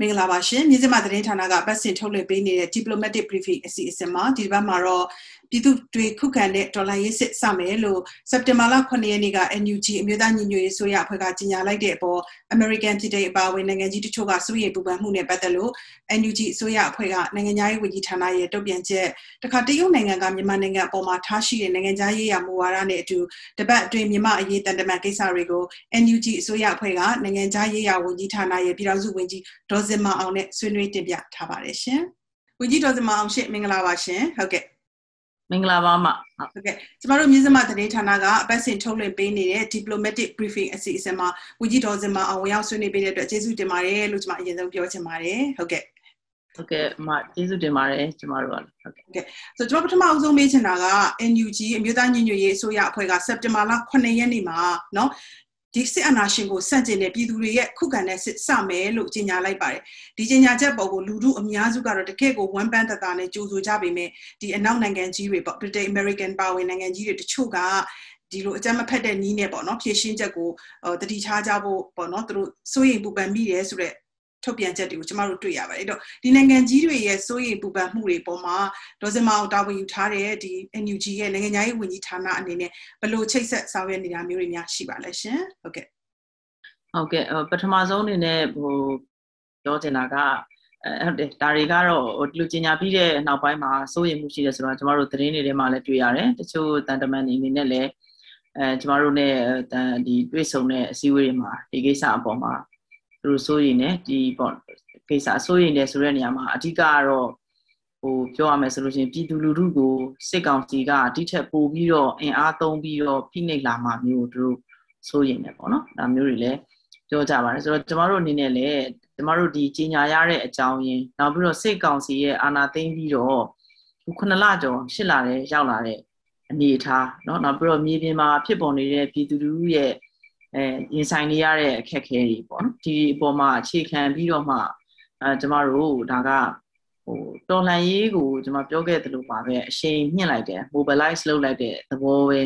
မင်္ဂလာပါရှင်မြင်းစမသတင်းဌာနကပတ်စင်ထုတ်လွှင့်ပေးနေတဲ့ diplomatic briefing အစီအစဉ်မှာဒီဘက်မှာတော့ပြည်သူတွေခုခံတဲ့ဒေါ်လာရေးစစ်စမယ်လို့စက်တင်ဘာလ9ရက်နေ့က NUG အမျိုးသားညီညွတ်ရေးဆိုရအဖွဲ့ကကြေညာလိုက်တဲ့အပေါ် American ပြည်ထောင်အပါအဝင်နိုင်ငံကြီးတချို့ကစိုးရိမ်ပူပန်မှုနဲ့ပတ်သက်လို့ NUG အစိုးရအဖွဲ့ကနိုင်ငံသားရေးဝန်ကြီးဌာနရဲ့တုံ့ပြန်ချက်တခါတရုတ်နိုင်ငံကမြန်မာနိုင်ငံအပေါ်မှာထားရှိတဲ့နိုင်ငံသားရေးရာမူဝါဒနဲ့အတူတပတ်အတွင်းမြန်မာအရေးတန်တမန်ကိစ္စတွေကို NUG အစိုးရအဖွဲ့ကနိုင်ငံသားရေးရာဝန်ကြီးဌာနရဲ့ပြည်ထောင်စုဝန်ကြီးဒေါ်စင်မအောင်နဲ့ဆွေးနွေးတင်ပြထားပါတယ်ရှင်။ဝန်ကြီးဒေါ်စင်မအောင်ရှင့်မင်္ဂလာပါရှင်။ဟုတ်ကဲ့။မင်္ဂလာပါမဟုတ်ကဲ့ကျမတို့မြင်းစမသတင်းဌာနကအပတ်စဉ်ထုတ်လွှင့်ပေးနေတဲ့ diplomatic briefing အစီအစဉ်မှာဝကြီးတော်စင်မအောင်ဝင်ရောက်ဆွေးနွေးပေးတဲ့အတွက်ကျေးဇူးတင်ပါတယ်လို့ကျမအရင်ဆုံးပြောချင်ပါတယ်ဟုတ်ကဲ့ဟုတ်ကဲ့အမကျေးဇူးတင်ပါတယ်ကျမတို့ကဟုတ်ကဲ့ဟုတ်ကဲ့ဆိုတော့ကျွန်တော်ပထမအဆုံးမေးချင်တာက NUG အမျိုးသားညီညွတ်ရေးအစိုးရအဖွဲ့ကစက်တင်ဘာလ9ရက်နေ့မှာเนาะ ဒီစစ်အာဏာရှင်ကိုစန့်ကျင်တဲ့ပြည်သူတွေရဲ့ခုခံတဲ့စစ်စမယ်လို့ကြေညာလိုက်ပါတယ်ဒီကြေညာချက်ပေါ်ကိုလူထုအများစုကတော့တကယ့်ကိုဝမ်းပန်းတသာနဲ့ကြိုဆိုကြပေမဲ့ဒီအနောက်နိုင်ငံကြီးတွေပေါ့ Britain American ပါဝင်နိုင်ငံကြီးတွေတချို့ကဒီလိုအကြမ်းမဖက်တဲ့နီးနဲ့ပေါ့နော်ဖြည့်ရှင်းချက်ကိုတတိထားကြဖို့ပေါ့နော်သူတို့စိုးရိမ်ပူပန်မိတယ်ဆိုတော့ ထုတ်ပြန်ချက်တွေကိုကျမတို့တွေ့ရပါတယ်အဲ့တော့ဒီနိုင်ငံကြီးတွေရဲ့စိုးရိမ်ပူပန်မှုတွေပေါ်မှာဒေါ်စင်မအောင်တာဝန်ယူထားတဲ့ဒီ NUG ရဲ့နိုင်ငံသားရေးဝန်ကြီးဌာနအနေနဲ့ဘယ်လိုချိတ်ဆက်ဆောင်ရွက်နေတာမျိုးတွေများရှိပါလဲရှင်ဟုတ်ကဲ့ဟုတ်ကဲ့ပထမဆုံးအနေနဲ့ဟိုပြောချင်တာကအဲဟုတ်တယ်ဒါတွေကတော့ဟိုလူကျင်ညာပြီးတဲ့နောက်ပိုင်းမှာစိုးရိမ်မှုရှိတယ်ဆိုတော့ကျမတို့သတင်းတွေထဲမှာလည်းတွေ့ရတယ်တချို့တန်တမန်တွေအနေနဲ့လည်းအဲကျမတို့ ਨੇ ဒီတွေ့ဆုံတဲ့အစည်းအဝေးတွေမှာဒီကိစ္စအပေါ်မှာ သူတို့စိုးရိမ်နေဒီပေါ့ကိစ္စစိုးရိမ်တယ်ဆိုတဲ့နေရာမှာအဓိကကတော့ဟိုပြောရမယ်ဆိုလို့ရှိရင်ပြည်သူလူထုကိုစစ်ကောင်စီကတိထက်ပိုပြီးတော့အင်အားသုံးပြီးတော့ဖိနှိပ်လာမှမျိုးသူတို့စိုးရိမ်တယ်ပေါ့နော်ဒါမျိုးတွေလည်းပြောကြပါတယ်ဆိုတော့ကျမတို့အနေနဲ့လည်းကျမတို့ဒီကြီးညာရတဲ့အကြောင်းရင်းနောက်ပြီးတော့စစ်ကောင်စီရဲ့အာဏာသိမ်းပြီးတော့ခု9လကျော်ရှစ်လတဲ့ရောက်လာတဲ့အနေအထားเนาะနောက်ပြီးတော့မြေပြင်မှာဖြစ်ပေါ်နေတဲ့ပြည်သူလူထုရဲ့ အဲရင်ဆိုင်နေရတဲ့အခက်အခဲတွေပေါ့နော်ဒီအပေါ်မှာအခြေခံပြီးတော့မှအဲကျမတို့ဒါကဟိုတော်လှန်ရေးကိုကျွန်မပြောခဲ့သလိုပါပဲအရှိန်မြင့်လိုက်တယ် mobilize လုပ်လိုက်တဲ့သဘောပဲ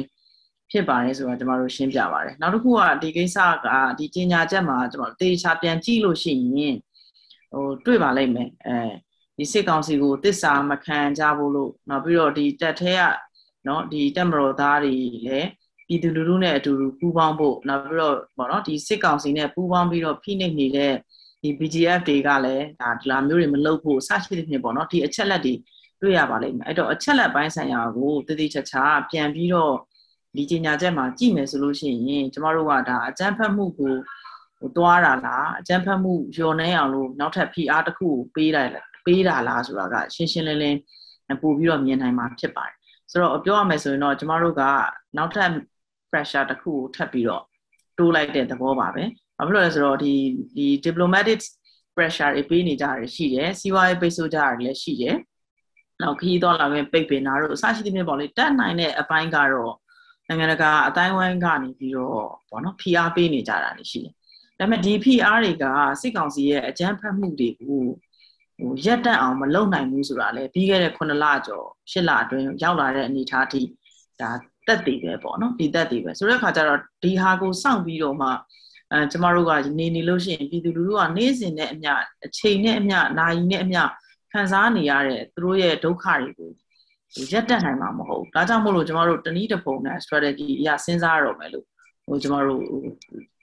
ဖြစ်ပါတယ်ဆိုတော့ကျွန်တော်တို့ရှင်းပြပါတယ်နောက်တစ်ခုကဒီကိစ္စကဒီကြီးညာချက်မှာကျွန်တော်တေချာပြန်ကြည့်လို့ရှိရင်ဟိုတွေ့ပါလိမ့်မယ်အဲဒီစစ်ကောင်စီကိုတစ္ဆာမခံကြဘူးလို့နောက်ပြီးတော့ဒီတက်ထဲကเนาะဒီတက်မတော်သားတွေလည်း ပြည်သူလူထုနဲ့အတူတူပူးပေါင်းဖို့နောက်ပြီးတော့ပေါ့နော်ဒီစစ်ကောင်စီနဲ့ပူးပေါင်းပြီးတော့ဖိနှိပ်နေတဲ့ဒီ BGF တွေကလည်းဒါဒီလာမျိုးတွေမလုပ်ဖို့စရှိတဲ့ဖြစ်ပေါ့နော်ဒီအချက်လက်တွေတွေ့ရပါလိမ့်မယ်အဲ့တော့အချက်လက်ပိုင်းဆိုင်ရာကိုတည်တည်ချာချာပြန်ပြီးတော့ဒီကြီးညာချက်မှာကြည့်မယ်ဆိုလို့ရှိရင်ကျမတို့ကဒါအကြမ်းဖက်မှုကိုဟိုတွားတာလားအကြမ်းဖက်မှုလျော်နှဲအောင်လို့နောက်ထပ်ဖိအားတစ်ခုကိုပေးတာပေးတာလားဆိုတာကရှင်းရှင်းလင်းလင်းပို့ပြီးတော့မြင်နိုင်မှာဖြစ်ပါတယ်ဆိုတော့ပြောရမယ်ဆိုရင်တော့ကျမတို့ကနောက်ထပ် pressure တစ်ခုကိုထပ်ပြီးတော့တိုးလိုက်တဲ့သဘောပါပဲ။ဘာဖြစ်လို့လဲဆိုတော့ဒီဒီ diplomatic pressure တွေပေးနေကြရရှိတယ်။စီးပွားရေးပိတ်ဆို့ကြရတယ်လည်းရှိတယ်။နောက်ခရီးသွားလာခြင်းပိတ်ပင်တာတို့အစရှိသဖြင့်ပေါ့လေတက်နိုင်တဲ့အပိုင်းကတော့နိုင်ငံတကာအတိုင်းဝိုင်းကနေပြီးတော့ပေါ့နော် PR ပေးနေကြတာလည်းရှိတယ်။ဒါပေမဲ့ဒီ PR တွေကစစ်ကောင်စီရဲ့အကြမ်းဖက်မှုတွေကိုဟိုရက်တက်အောင်မလုပ်နိုင်ဘူးဆိုတာလေပြီးခဲ့တဲ့9လကျော်10လအတွင်းရောက်လာတဲ့အနေအထားထိဒါ တက်တည်ပဲပေါ့နော်ဒီတက်တည်ပဲဆိုတဲ့အခါကျတော့ဒီဟာကိုစောင့်ပြီးတော့မှအဲကျမတို့ကနေနေလို့ရှိရင်ပြည်သူလူထုကနေ့စဉ်နဲ့အမျှအချိန်နဲ့အမျှနာရီနဲ့အမျှခံစားနေရတဲ့သူတို့ရဲ့ဒုက္ခတွေကိုရက်တက်နိုင်မှာမဟုတ်ဒါကြောင့်မို့လို့ကျမတို့တနည်းတစ်ပုံနဲ့ strategy အရစဉ်းစားရတော့မယ်လို့ဟိုကျမတို့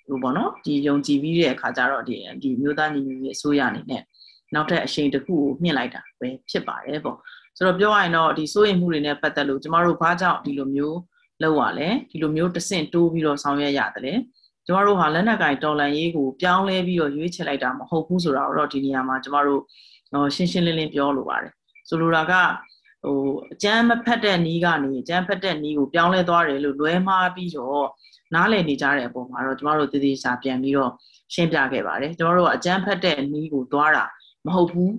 ဟိုပေါ့နော်ဒီယုံကြည်ပြီးတဲ့အခါကျတော့ဒီဒီမျိုးသားညီညွတ်ရေးအစိုးရအနေနဲ့နောက်ထပ်အရှိန်တစ်ခုကိုမြင့်လိုက်တာပဲဖြစ်ပါတယ်ပေါ့ဆိုတော့ပြောရရင်တော့ဒီစိုးရိမ်မှုတွေနဲ့ပတ်သက်လို့ကျမတို့ဘာကြောင့်ဒီလိုမျိုး လောက်ရလဲဒီလိုမျိုးတဆင့်တိုးပြီးတော့ဆောင်ရွက်ရတယ်လေကျမတို့ဟာလက်နက်ကင်တော်လန်ရေးကိုပြောင်းလဲပြီးတော့ရွေးချယ်လိုက်တာမဟုတ်ဘူးဆိုတာတော့ဒီနေရာမှာကျမတို့ရှင်းရှင်းလင်းလင်းပြောလိုပါတယ်ဆိုလိုတာကဟိုအကျမ်းမဖက်တဲ့နီးကနေအကျမ်းဖက်တဲ့နီးကိုပြောင်းလဲသွားတယ်လို့လွဲမှားပြီးတော့နားလည်နေကြတဲ့အပေါ်မှာတော့ကျမတို့တည်တည်ချာပြန်ပြီးတော့ရှင်းပြခဲ့ပါတယ်ကျမတို့ကအကျမ်းဖက်တဲ့နီးကိုသွားတာမဟုတ်ဘူး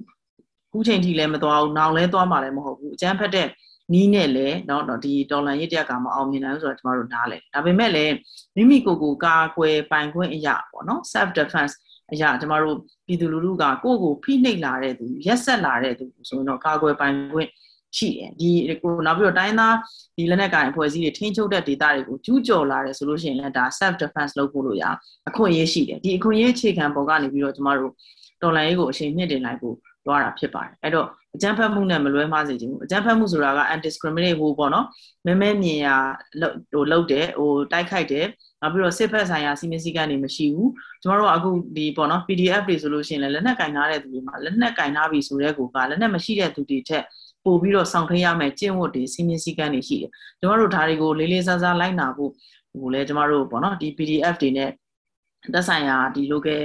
ခုချိန်ထိလည်းမသွားဘူးနောင်လည်းသွားမှာလည်းမဟုတ်ဘူးအကျန်းဖက်တဲ့ နီးနဲ့လည်းเนาะဒီတော်လန်ရေးတရက်ကမအောင်မြင်နိုင်ဘူးဆိုတော့ကျမတို့နားလဲဒါပေမဲ့လည်းမိမိကိုယ်ကိုကာကွယ်ပိုင်ခွင့်အရာပေါ့နော် self defense အရာကျမတို့ပြည်သူလူထုကကိုယ့်ကိုဖိနှိပ်လာတဲ့သူရက်ဆက်လာတဲ့သူဆိုရင်တော့ကာကွယ်ပိုင်ခွင့်ရှိတယ်ဒီကိုနောက်ပြီးတော့တိုင်းသားဒီလက်နက်ကိုင်အဖွဲ့အစည်းတွေထိန်းချုပ်တဲ့ဒေသတွေကိုကျူးကျော်လာတယ်ဆိုလို့ရှိရင်လည်းဒါ self defense လုပ်ဖို့လို့ရအခွင့်အရေးရှိတယ်ဒီအခွင့်အရေးအခြေခံပေါ်ကနေပြီးတော့ကျမတို့ တော်လိုင်းရေးကိုအချိန်မြင့်တင်လိုက်ဖို့ သွားတာဖြစ်ပါတယ်အဲ့တော့အကြမ်းဖက်မှုနဲ့မလွဲမှားစေချင်ဘူးအကြမ်းဖက်မှုဆိုတာက undiscriminate ဟိုပေါ့နော်မဲမဲမြင်ရဟိုလောက်တယ်ဟိုတိုက်ခိုက်တယ်နောက်ပြီးတော့စစ်ဖက်ဆိုင်ရာစီမင်းစည်းကမ်းတွေမရှိဘူးကျမတို့ကအခုဒီပေါ့နော် PDF တွေဆိုလို့ရှိရင်လည်းလက်နက်ကင်ထားတဲ့သူတွေမှာလက်နက်ကင်ထားပြီဆိုတဲ့ကိုကလက်နက်မရှိတဲ့သူတွေထက်ပို့ပြီးတော့ဆောင်ထိရမယ်ကျင့်ဝတ်တွေစီမင်းစည်းကမ်းတွေရှိတယ်ကျမတို့ဒါတွေကိုလေးလေးစားစားလိုက်နာဖို့ဟိုလဲကျမတို့ပေါ့နော်ဒီ PDF တွေနဲ့ သက်ဆိုင်ရာဒီ local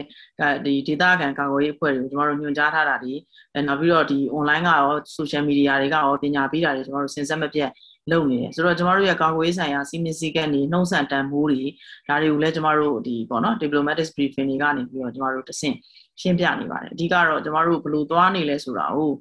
ဒီ data ခံကာကွယ်ရေးအဖွဲ့တွေကိုကျွန်တော်တို့ညွှန်ကြားထားတာဒီအဲနောက်ပြီးတော့ဒီ online ကရော social media တွေကရောပညာပေးတာတွေကျွန်တော်တို့စဉ်ဆက်မပြတ်လုပ်နေတယ်ဆိုတော့ကျွန်တော်တို့ရဲ့ကာကွယ်ရေးဆိုင်ရာစီမင်းစည်းကမ်းတွေနှုံးဆန်တန်ဖိုးတွေဒါတွေကိုလည်းကျွန်တော်တို့ဒီပေါ့နော် diplomatic briefing တွေကနေပြီးတော့ကျွန်တော်တို့တဆင့်ရှင်းပြနေပါတယ်အဓိကတော့ကျွန်တော်တို့ဘယ်လိုသွားနေလဲဆိုတာကို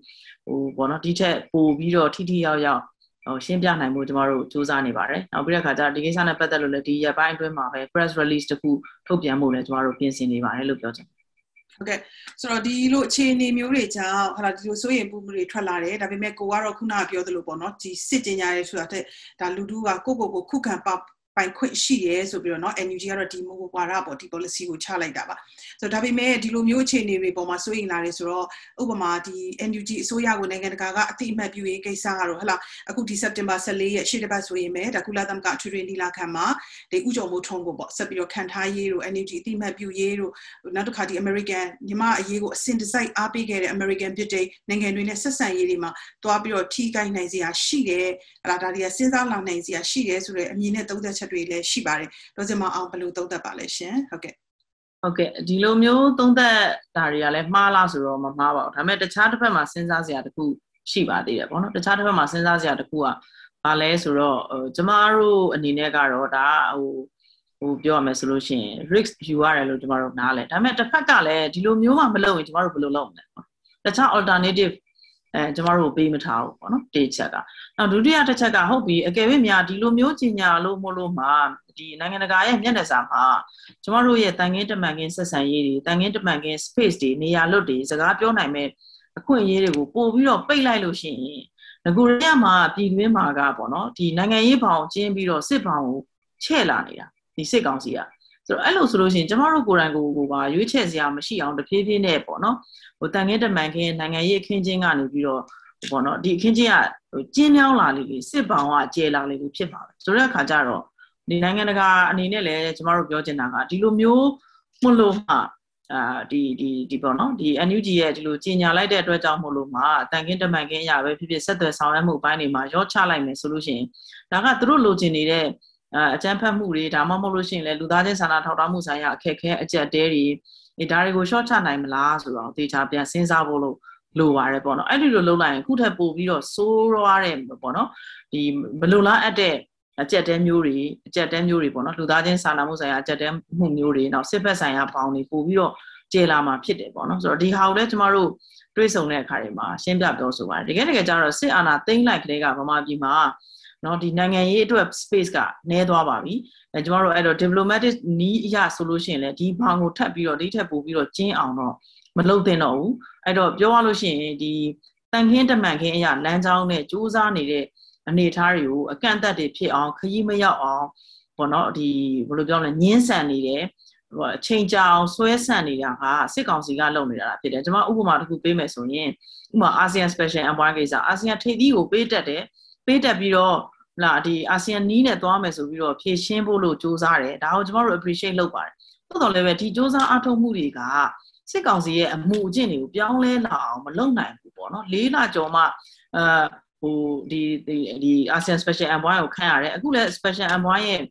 ဟိုပေါ့နော်ဒီထက်ပိုပြီးတော့ထိထိရောက်ရောက် ဟိုရှင်းပြနိုင်မှုကျမတို့စူးစမ်းနေပါတယ်။နောက်ပြီးတဲ့အခါကျဒီကိစ္စနဲ့ပတ်သက်လို့လည်းဒီရက်ပိုင်းအတွင်းမှာပဲ press release တခုထုတ်ပြန်မှုလည်းကျမတို့ပြင်ဆင်နေပါတယ်လို့ပြောချင်ပါတယ်။ဟုတ်ကဲ့ဆိုတော့ဒီလိုအခြေအနေမျိုးတွေကြောင့်ဟာဒီလိုစိုးရိမ်မှုတွေထွက်လာတယ်ဒါပေမဲ့ကိုကတော့ခုနကပြောသလိုပေါ့နော်ဒီစစ်တင်ညာရဲဆိုတာတဲ့ဒါလူတူကကိုကိုကိုခုခံပ ပိုင်ခွင့်ရှိရဲဆိုပြီးတော့เนาะ NUG ကတော့ဒီမိုကွာရပေါ့ဒီ policy ကိုချလိုက်တာပါဆိုတော့ဒါပေမဲ့ဒီလိုမျိုးအခြေအနေတွေပေါ်မှာစိုးရိမ်လာတယ်ဆိုတော့ဥပမာဒီ NUG အစိုးရကိုနိုင်ငံတကာကအတိအမှတ်ပြုရေးကိစ္စကတော့ဟလာအခုဒီ September 14ရက်ရှေ့တစ်ပတ်ဆိုရင်ပဲဒါကုလသမဂ္ဂအထွေထွေနီလာခံမှာဒီဥကြုံမိုးထုံးကိုပေါ့ဆက်ပြီးတော့ခံထားရေးတို့ NUG အတိအမှတ်ပြုရေးတို့နောက်တစ်ခါဒီ American ညီမအရေးကိုအစင်တစိုက်အားပေးခဲ့တဲ့ American ပြည်တဲ့နိုင်ငံတွေနဲ့ဆက်ဆံရေးတွေမှာတွားပြီးတော့ထိခိုက်နိုင်စရာရှိတယ်အဲ့ဒါဒါတွေကစဉ်းစားလာနိုင်စရာရှိတယ်ဆိုတော့အမြင်နဲ့သုံးသက် ်ချက်တွေလည်းရှိပါတယ်ဒေါ်စင်မအောင်ဘယ်လိုသုံးသပ်ပါလဲရှင်ဟုတ်ကဲ့ဟုတ်ကဲ့ဒီလိုမျိုးသုံးသက်တာတွေကလည်းမှားလားဆိုတော့မမှားပါဘူးဒါပေမဲ့တခြားတစ်ဖက်မှာစဉ်းစားစရာတခုရှိပါသေးတယ်ပေါ့နော်တခြားတစ်ဖက်မှာစဉ်းစားစရာတခုကဘာလဲဆိုတော့ကျမတို့အနေနဲ့ကတော့ဒါဟိုဟိုပြောရမယ်ဆိုလို့ရှိရင် risk ယူရတယ်လို့ကျမတို့နားလဲဒါပေမဲ့တစ်ဖက်ကလည်းဒီလိုမျိုးမှမလုပ်ရင်ကျမတို့ဘယ်လိုလုပ်မလဲတခြား alternative အဲကျမတို့ပေးမထားဘူးပေါ့နော်တေချက်ကနောက်ဒုတိယတစ်ချက်ကဟုတ်ပြီအကယ်၍များဒီလိုမျိုးကြီးညာလို့မလို့မှာဒီနိုင်ငံတကာရဲ့မျက်နှာစာမှာကျမတို့ရဲ့တန်ခင်းတမန်ခင်းဆက်ဆံရေးတွေတန်ခင်းတမန်ခင်း space တွေနေရာလွတ်တွေစကားပြောနိုင်မဲ့အခွင့်အရေးတွေကိုပို့ပြီးတော့ပိတ်လိုက်လို့ရှိရင်ငကိုရမှာပြည်တွင်းမှာကပေါ့နော်ဒီနိုင်ငံရေးဘောင်ကျင်းပြီးတော့စစ်ဘောင်ကိုချဲ့လာနေတာဒီစစ်ကောင်စီက ဆိုတော့အဲ့လိုဆိုလို့ရှိရင်ကျမတို့ကိုယ်တိုင်ကိုယ်ကိုပါရွေးချယ်စရာမရှိအောင်တဖြည်းဖြည်းနဲ့ပေါ့နော်ဟိုတန်ခင်းတမန်ခင်းနိုင်ငံရေးအခင်းချင်းကနေပြီးတော့ပေါ့နော်ဒီအခင်းချင်းကဟိုကျင်းမြောင်းလာလေလေစစ်ဘောင်ကကျဲလာလေလေဖြစ်ပါပဲဆိုတဲ့အခါကျတော့ဒီနိုင်ငံတကာအနေနဲ့လည်းကျမတို့ပြောချင်တာကဒီလိုမျိုးမလို့မှအာဒီဒီဒီပေါ့နော်ဒီ NUG ရဲ့ဒီလိုကြီးညာလိုက်တဲ့အတွက်ကြောင့်မို့လို့မှတန်ကင်းတမန်ကင်းရပဲဖြစ်ဖြစ်ဆက်သွယ်ဆောင်ရွက်မှုပိုင်းတွေမှာရော့ချလိုက်မယ်ဆိုလို့ရှိရင်ဒါကသူတို့လိုချင်နေတဲ့ အကြမ်းဖက်မှုတွေဒါမှမဟုတ်လို့ရှိရင်လည်းလူသားချင်းစာနာထောက်ထားမှုဆိုင်ရာအခက်အခဲအကျက်တဲတွေအဲဒါတွေကို short ချနိုင်မလားဆိုတော့တေချာပြန်စဉ်းစားဖို့လို့လိုပါတယ်ပေါ့နော်အဲ့ဒီလိုလုပ်လိုက်ရင်ခုထပ်ပို့ပြီးတော့စိုးရွားတဲ့ပေါ့နော်ဒီဘလိုလားအပ်တဲ့အကြက်တဲမျိုးတွေအကြက်တဲမျိုးတွေပေါ့နော်လူသားချင်းစာနာမှုဆိုင်ရာအကြက်တဲမှုမျိုးတွေနောက်စစ်ဖက်ဆိုင်ရာပေါင်းတွေပို့ပြီးတော့ကျေလာမှာဖြစ်တယ်ပေါ့နော်ဆိုတော့ဒီဟာကိုလည်းကျမတို့တွေးဆုံတဲ့အခါတွေမှာရှင်းပြပြောဆိုပါတယ်တကယ်တကယ်ကျတော့စစ်အာဏာသိမ်းလိုက်ကလေးကဗမာပြည်မှာ နော်ဒီနိုင်ငံရေးအတွက် space ကနည်းသွားပါပြီအဲကျမတို့အဲ့တော့ diplomatic နီးအရဆိုလို့ရှိရင်လည်းဒီဘောင်ကိုထပ်ပြီးတော့ဒီထက်ပိုပြီးတော့ကျင်းအောင်တော့မလုပ်သင့်တော့ဘူးအဲ့တော့ပြောရလို့ရှိရင်ဒီတန်ခင်းတမန်ခင်းအရာလမ်းကြောင်းနဲ့စူးစမ်းနေတဲ့အနေထားတွေကိုအကန့်အသတ်တွေဖြစ်အောင်ခရီးမရောက်အောင်ပေါ့နော်ဒီဘယ်လိုပြောလဲညင်းဆန်နေတယ်ဟိုအချိန်ကြာအောင်ဆွဲဆန့်နေတာကစစ်ကောင်စီကလုပ်နေတာဖြစ်တယ်ကျွန်မဥပမာတစ်ခုပေးမယ်ဆိုရင်ဥပမာအာဆီယံ special envoy ကိစ္စအာဆီယံထိပ်သီးကိုပေးတက်တယ်ပေးတက်ပြီးတော့ လာဒီအာဆီယံနီးနဲ့သွားမယ်ဆိုပြီးတော့ဖြည့်ရှင်းဖို့လို့စ조사တယ်ဒါကိုကျွန်တော်တို့ appreciate လုပ်ပါတယ်သို့တော်လည်းပဲဒီစ조사အထောက်မှုတွေကစစ်ကောင်စီရဲ့အမှုအကျင့်တွေကိုပြောင်းလဲလာအောင်မလုပ်နိုင်ဘူးပေါ့နော်လေးလကျော်မှအာဟိုဒီဒီဒီ ASEAN Special Envoy ကိုခန့်ရတယ်အခုလည်း Special Envoy ရဲ့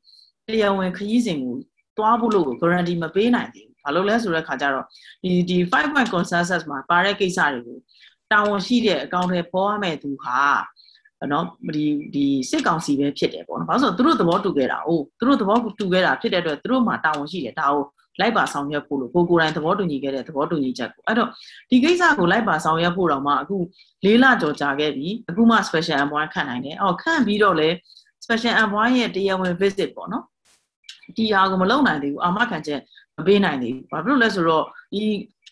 တရားဝင်ခရီးစဉ်ကိုတွားဖို့လို့ guarantee မပေးနိုင်သေးဘူးဘာလို့လဲဆိုတဲ့ခါကျတော့ဒီဒီ5 point consensus မှာပါတဲ့ကိစ္စတွေကိုတာဝန်ရှိတဲ့အကောင့်တွေပေါ်ရမယ့်သူဟာ နော်ဒီဒီစစ်ကောင်စီပဲဖြစ်တယ်ပေါ့နော်။ဘာလို့ဆိုတော့သူတို့သဘောတူခဲ့တာ။အိုးသူတို့သဘောတူခဲ့တာဖြစ်တဲ့အတွက်သူတို့မှာတာဝန်ရှိတယ်ဒါကိုလိုက်ပါဆောင်ရွက်ဖို့လို့ကိုကိုယ်တိုင်သဘောတူညီခဲ့တဲ့သဘောတူညီချက်ကိုအဲ့တော့ဒီကိစ္စကိုလိုက်ပါဆောင်ရွက်ဖို့တော့မှအခုလေးလကြော်ကြာခဲ့ပြီအခုမှ special envoy ခန့်နိုင်တယ်အော်ခန့်ပြီးတော့လေ special envoy ရဲ့တရားဝင် visit ပေါ့နော်ဒီဟာကိုမလုပ်နိုင်သေးဘူးအာမခံချက်မပေးနိုင်သေးဘူးဘာဖြစ်လို့လဲဆိုတော့ဒီ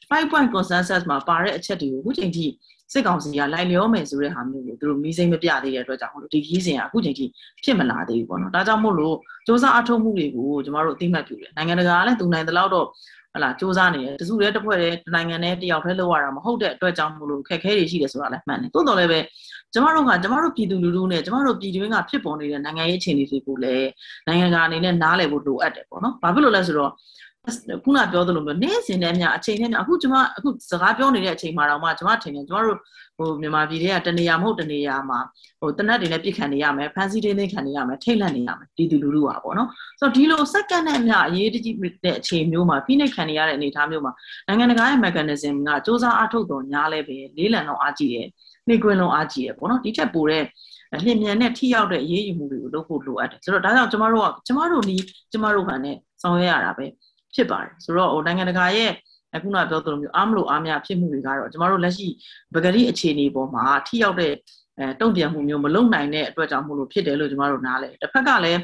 5 point consensus မှာပါတဲ့အချက်တွေကိုအခုချိန်ထိစစ်ကောင်စီကလိုက်လျောမယ်ဆိုတဲ့ဟာမျိုးကိုသူတို့မီးစိမ့်မပြသေးတဲ့အတွက်ကြောင့်ဒီခီးစဉ်ကအခုချိန်ထိဖြစ်မလာသေးဘူးပေါ့နော်ဒါကြောင့်မို့လို့စ조사အထုတ်မှုတွေကိုကျမတို့အသိမှတ်ပြုတယ်နိုင်ငံတကာကလည်းသူနိုင်တဲ့လောက်တော့ဟလာစူးစမ်းနေတယ်တစုတည်းတစ်ဖွဲ့တည်းနိုင်ငံနဲ့တယောက်တည်းလောက်ရတာမဟုတ်တဲ့အတွက်ကြောင့်မလို့ခက်ခဲတွေရှိတယ်ဆိုတာလည်းမှန်တယ်သို့တော်လည်းပဲကျမတို့ကကျမတို့ပြည်သူလူထုနဲ့ကျမတို့ပြည်တွင်းကဖြစ်ပေါ်နေတဲ့နိုင်ငံရေးအခြေအနေတွေကိုလည်းနိုင်ငံကအနေနဲ့နားလည်ဖို့လိုအပ်တယ်ပေါ့နော်ဘာဖြစ်လို့လဲဆိုတော့ ခုနပြောသလိုမျိုးနေ့စဉ်နဲ့မြအချိန်နဲ့မြအခုကျမအခုစကားပြောနေတဲ့အချိန်မှာတော့မှကျမထင်တယ်ကျမတို့ဟိုမြန်မာပြည်တွေကတနေရာမဟုတ်တနေရာမှာဟိုတနက်တွေနဲ့ပြစ်ခံနေရမယ်ဖန်စီတင်းသိခံနေရမယ်ထိတ်လန့်နေရမယ်ဒီတူလူလူပါပေါ့နော်ဆိုတော့ဒီလိုစက္ကန့်နဲ့မြအရေးတကြီးတဲ့အချိန်မျိုးမှာဖိနှိပ်ခံနေရတဲ့အနေအထားမျိုးမှာနိုင်ငံတကာရဲ့ mechanism ကစ조사အထုတ်တော်ညားလဲပဲလေးလံတော့အားကြည့်တယ်နှိကွင်းလုံးအားကြည့်ရပေါ့နော်ဒီချက်ပိုတဲ့လျင်မြန်နဲ့ထိရောက်တဲ့အရေးယူမှုတွေကိုလုပ်ဖို့လိုအပ်တယ်ဆိုတော့ဒါကြောင့်ကျမတို့ကကျမတို့နီးကျမတို့ခံနဲ့ဆောင်ရွက်ရတာပဲ ဖြစ်ပါတယ်ဆိုတော့ဟိုနိုင်ငံတကာရဲ့အခုနပြောသလိုမျိုးအားမလို့အားမရဖြစ်မှုတွေကတော့ကျမတို့လက်ရှိပဂတိအခြေအနေပေါ်မှာထိရောက်တဲ့အဲတုံ့ပြန်မှုမျိုးမလုံနိုင်တဲ့အတွက်ကြောင့်မို့လို့ဖြစ်တယ်လို့ကျမတို့နားလဲတစ်ဖက်ကလည်း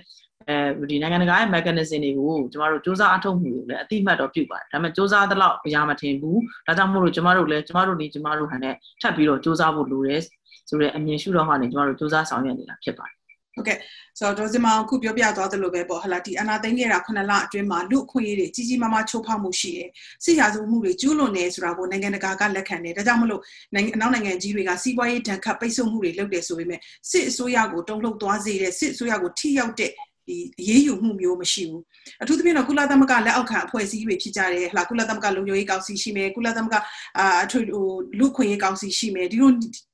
အဲဒီနိုင်ငံတကာရဲ့ mechanism တွေကိုကျမတို့စ조사အထောက်မှုတွေလည်းအတိမတ်တော့ပြုပါတယ်ဒါပေမဲ့စ조사သလောက်အရာမထင်ဘူးဒါကြောင့်မို့လို့ကျမတို့လည်းကျမတို့နေကျမတို့ဟန်နဲ့ထပ်ပြီးတော့စ조사ဖို့လိုတယ်ဆိုတဲ့အမြင်ရှုတော့မှနေကျမတို့စ조사ဆောင်ရွက်နေတာဖြစ်ပါတယ် ဟုတ်ကဲ့ဆိုတော့ဒေါ်စင်မောင်ခုပြောပြသွားသလိုပဲပေါ့ဟလာဒီအနာသိန်းခဲ့တာ9လအတွင်းမှာလူအခွင့်အရေးတွေကြီးကြီးမားမားချိုးဖောက်မှုရှိတယ်စစ်ရာဇဝမှုတွေကျူးလွန်နေဆိုတာကိုနိုင်ငံတကာကလက်ခံတယ်ဒါကြောင့်မလို့နိုင်ငံအနောက်နိုင်ငံကြီးတွေကစီးပွားရေးဒဏ်ခတ်ပိတ်ဆို့မှုတွေလုပ်တယ်ဆိုပေမဲ့စစ်အစိုးရကိုတုံ့လှုပ်သွားစေတဲ့စစ်အစိုးရကိုထိရောက်တဲ့ ဒီအရေးယူမှုမျိုးမရှိဘူးအထူးသဖြင့်တော့ကုလသမဂ္ဂလက်အောက်ခံအဖွဲ့အစည်းတွေဖြစ်ကြတယ်ဟလာကုလသမဂ္ဂလုံခြုံရေးကောင်စီရှိမယ်ကုလသမဂ္ဂအာအထူးဟိုလူခွင့်ရေးကောင်စီရှိမယ်ဒီလို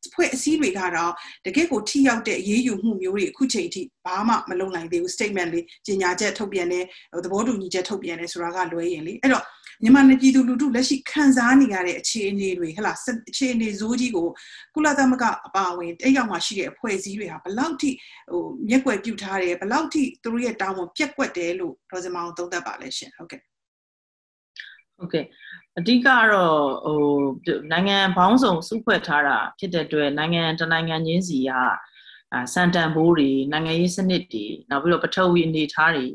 အဖွဲ့အစည်းတွေကတော့တကယ့်ကိုထိရောက်တဲ့အရေးယူမှုမျိုးတွေအခုချိန်ထိဘာမှမလုပ်နိုင်သေးဘူး statement လေးကြေညာချက်ထုတ်ပြန်တယ်သဘောတူညီချက်ထုတ်ပြန်တယ်ဆိုတာကလွဲရင်လေအဲ့တော့ မြန်မာပြည်သူလူထုလက်ရှိခံစားနေရတဲ့အခြေအနေတွေဟလာအခြေအနေဇိုးကြီးကိုကုလသမဂ္ဂအပါအဝင်တိတ်ရောက်မှရှိတဲ့အဖွဲ့အစည်းတွေဟာဘလောက်ထိဟိုမျက်ွယ်ပြုထားတယ်ဘလောက်ထိသူတို့ရဲ့တာဝန်ပြက်ကွက်တယ်လို့ဒေါ်စမအောင်သုံးသပ်ပါလဲရှင်ဟုတ်ကဲ့ဟုတ်ကဲ့အဓိကတော့ဟိုနိုင်ငံပေါင်းစုံစုဖွဲ့ထားတာဖြစ်တဲ့အတွက်နိုင်ငံတနိုင်ငံချင်းစီကစန်တန်ဘိုးတွေနိုင်ငံရေးစနစ်တွေနောက်ပြီးတော့ပထဝီအနေအထားတွေ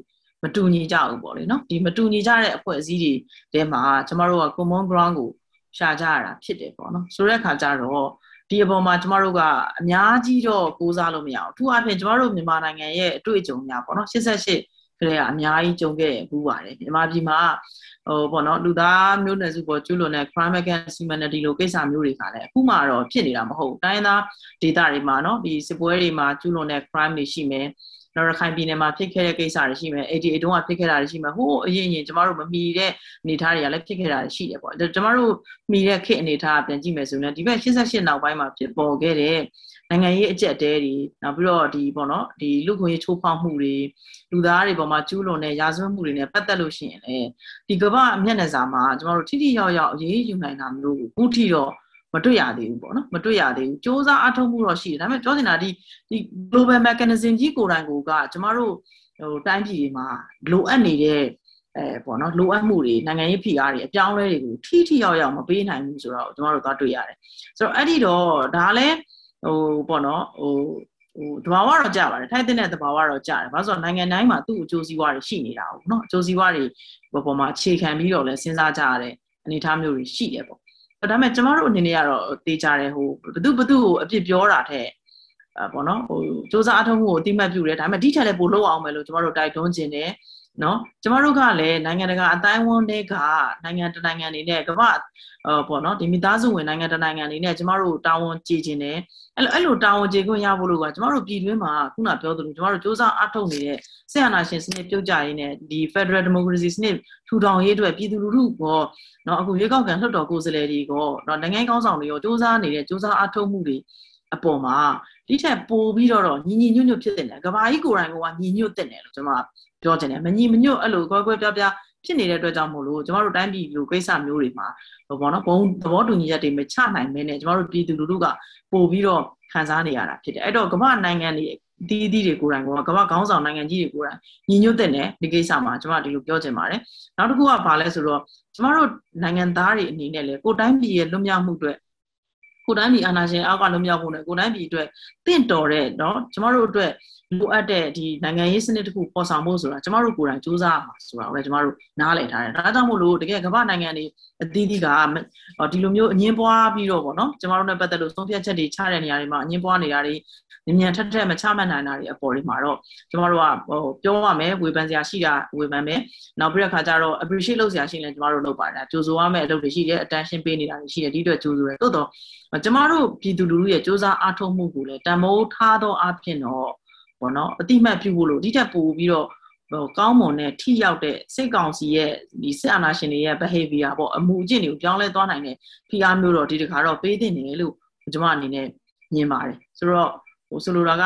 မတူညီကြဘူးပေါ့လေနော်ဒီမတူညီကြတဲ့အဖွဲ့အစည်းတွေတဲမှာကျမတို့က common ground ကိုရှာကြရတာဖြစ်တယ်ပေါ့နော်ဆိုတဲ့အခါကျတော့ဒီအပေါ်မှာကျမတို့ကအများကြီးတော့ကိုးစားလို့မရအောင်အထူးအဖြင့်ကျမတို့မြန်မာနိုင်ငံရဲ့အတွေ့အကြုံများပေါ့နော်88ကလေးကအများကြီးကြုံခဲ့ဘူးပါတယ်မြန်မာပြည်မှာဟိုပေါ့နော်လူသားမျိုးနွယ်စုပေါ်ကျူးလွန်တဲ့ crime against humanity လို့ကိစ္စမျိုးတွေကလည်းအခုမှတော့ဖြစ်နေတာမဟုတ်ဘူးတိုင်းသားဒေသတွေမှာနော်ဒီစစ်ပွဲတွေမှာကျူးလွန်တဲ့ crime တွေရှိမယ် နော်ရခိုင်ပြည်နယ်မှာဖြစ်ခဲ့တဲ့ကိစ္စတွေရှိမယ်88တုန်းကဖြစ်ခဲ့တာတွေရှိမယ်ဟိုးအရင်ရင်ကျမတို့မမီတဲ့အနေအထားတွေကလည်းဖြစ်ခဲ့တာရှိတယ်ပေါ့ကျမတို့မီတဲ့ခေတ်အနေအထားပြန်ကြည့်မယ်ဆိုရင်ဒီဘက်88နောက်ပိုင်းမှာဖြစ်ပေါ်ခဲ့တဲ့နိုင်ငံရေးအကျက်တဲတွေနောက်ပြီးတော့ဒီပေါ့နော်ဒီလူခွင့်ရေးချိုးဖောက်မှုတွေလူသားတွေပေါ်မှာကျူးလွန်တဲ့ရာဇဝတ်မှုတွေနဲ့ပတ်သက်လို့ရှိရင်လေဒီကမ္ဘာအမျက်နှာစာမှာကျမတို့ထိထိရောက်ရောက်အရေးယူနိုင်တာမျိုးကိုအခုထိတော့ မတွေ့ရသေးဘူးပေါ့နော်မတွေ့ရသေးဘူးစ조사အထောက်မှုတော့ရှိတယ်ဒါပေမဲ့ပြောချင်တာဒီဒီ global mechanism ကြီးကိုယ်တိုင်ကိုကကျမတို့ဟိုတိုင်းပြည်တွေမှာလိုအပ်နေတဲ့အဲပေါ့နော်လိုအပ်မှုတွေနိုင်ငံရေးဖိအားတွေအပြောင်းအလဲတွေကိုထိထိရောက်ရောက်မပေးနိုင်ဘူးဆိုတော့ကျမတို့သွားတွေ့ရတယ်ဆိုတော့အဲ့ဒီတော့ဒါလည်းဟိုပေါ့နော်ဟိုဟိုတဘာဝတော့ကြပါတယ်ထိုက်တဲ့တဘာဝတော့ကြတယ်ဘာလို့ဆိုတော့နိုင်ငံတိုင်းမှာသူ့အကျိုးစီးပွားတွေရှိနေတာဟုတ်နော်အကျိုးစီးပွားတွေပေါ်မှာအခြေခံပြီးတော့လဲစဉ်းစားကြရတဲ့အနေအထားမျိုးတွေရှိတယ်ပေါ့ ဒါပေမဲ့ကျမတို့အနေနဲ့ကတော့တေးကြတယ်ဟိုဘသူဘသူကိုအပြစ်ပြောတာတဲ့အဲပေါ့နော်ဟိုစူးစမ်းအထောက်မှုကိုအတိမတ်ပြုတယ်ဒါပေမဲ့ဒီထက်လည်းပိုလုပ်အောင်မယ်လို့ကျမတို့တိုက်တွန်းခြင်းတယ် နော်ကျမတို့ကလည်းနိုင်ငံတကာအတိုင်းအဝန်တွေကနိုင်ငံတနိုင်ငံအနေနဲ့ကမ္ဘာဟောပေါ့နော်ဒီမိသားစုဝင်နိုင်ငံတနိုင်ငံအနေနဲ့ကျမတို့တာဝန်ကြည်ခြင်းတယ်အဲ့လိုအဲ့လိုတာဝန်ကြည်ခွင့်ရဖို့လို့ကကျမတို့ပြည်တွင်းမှာခုနပြောသလိုကျမတို့စ조사အထုတ်နေတဲ့ဆရာနာရှင်စနစ်ပြုတ်ကြရင်းနဲ့ဒီ Federal Democracy စနစ်ထူထောင်ရေးအတွက်ပြည်သူလူထုကောနော်အခုရွေးကောက်ခံလွှတ်တော်ကိုယ်စားလှယ်တွေကောနော်နိုင်ငံကောင်းဆောင်တွေရောစ조사နေတဲ့စ조사အထုတ်မှုတွေအပေါ်မှာဒီထက်ပိုပြီးတော့ညီညီညွတ်ညွတ်ဖြစ်တဲ့ကဘာကြီးကိုယ်တိုင်ကညီညွတ်တဲ့တယ်လို့ကျွန်မ ပြောချင်တယ်မညီမညွတ်အဲ့လိုကွဲကွဲပြားပြားဖြစ်နေတဲ့အတွက်ကြောင့်မို့လို့ကျမတို့တိုင်းပြည်လူကိစ္စမျိုးတွေမှာဟိုပေါ့နော်ဘုံသဘောတူညီချက်တွေမချနိုင်မင်းနဲ့ကျမတို့ပြည်သူလူထုကပို့ပြီးတော့ခံစားနေရတာဖြစ်တယ်အဲ့တော့ကမ္ဘာနိုင်ငံတွေဒီအသီးတွေကိုယ်တိုင်ကကမ္ဘာခေါင်းဆောင်နိုင်ငံကြီးတွေကိုယ်တိုင်ညီညွတ်တဲ့နဲ့ဒီကိစ္စမှာကျမဒီလိုပြောချင်ပါတယ်နောက်တစ်ခုကဘာလဲဆိုတော့ကျမတို့နိုင်ငံသားတွေအနေနဲ့လေကိုတိုင်းပြည်ရဲ့လွတ်မြောက်မှုအတွက်ကိုတိုင်းပြည်အာဏာရှင်အောက်ကလွတ်မြောက်ဖို့နဲ့ကိုတိုင်းပြည်အတွက်တင့်တော်တဲ့เนาะကျမတို့အတွက် လိုအပ်တဲ့ဒီနိုင်ငံရေးစနစ်တစ်ခုပေါ်ဆောင်ဖို့ဆိုတာကျမတို့ကိုယ်တိုင်စူးစမ်းမှာဆိုတာပဲကျမတို့နားလည်ထားတယ်ဒါကြောင့်မို့လို့တကယ်ကမ္ဘာနိုင်ငံတွေအသီးသီးကဒီလိုမျိုးအငင်းပွားပြီးတော့ဗောနော်ကျမတို့နဲ့ပတ်သက်လို့သုံးဖြတ်ချက်တွေချတဲ့နေရာတွေမှာအငင်းပွားနေတာတွေမြန်ထက်ထက်မချမှတ်နိုင်တာတွေအပေါ်တွေမှာတော့ကျမတို့ကဟိုပြောရမယ်ဝေဖန်စရာရှိတာဝေဖန်မယ်နောက်ပြီးတဲ့ခါကျတော့ appreciate လုပ်စရာရှိရင်ကျမတို့လုပ်ပါတယ်ကြိုးဆိုရမယ့်အလုပ်တွေရှိတယ် attention ပေးနေတာတွေရှိတယ်ဒီအတွက်ကြိုးဆိုတယ်သို့တော့ကျမတို့ပြည်သူလူထုရဲ့စ조사အားထုတ်မှုကိုလည်းတမိုးထားသောအဖြစ်တော့ ဘောနော်အတိမတ်ပြုဖို့လို့ဒီတက်ပို့ပြီးတော့ဟိုကောင်းမွန်တဲ့ထိရောက်တဲ့စိတ်ကောင်စီရဲ့ဒီစစ်အာဏာရှင်တွေရဲ့ behavior ပေါ့အမှုအကျင့်တွေကိုပြောင်းလဲသွားနိုင်တဲ့ဖိအားမျိုးတော့ဒီတခါတော့ပေးတင်တယ်လို့ကျွန်မအနေနဲ့မြင်ပါတယ်ဆိုတော့ဟိုဆိုလိုတာက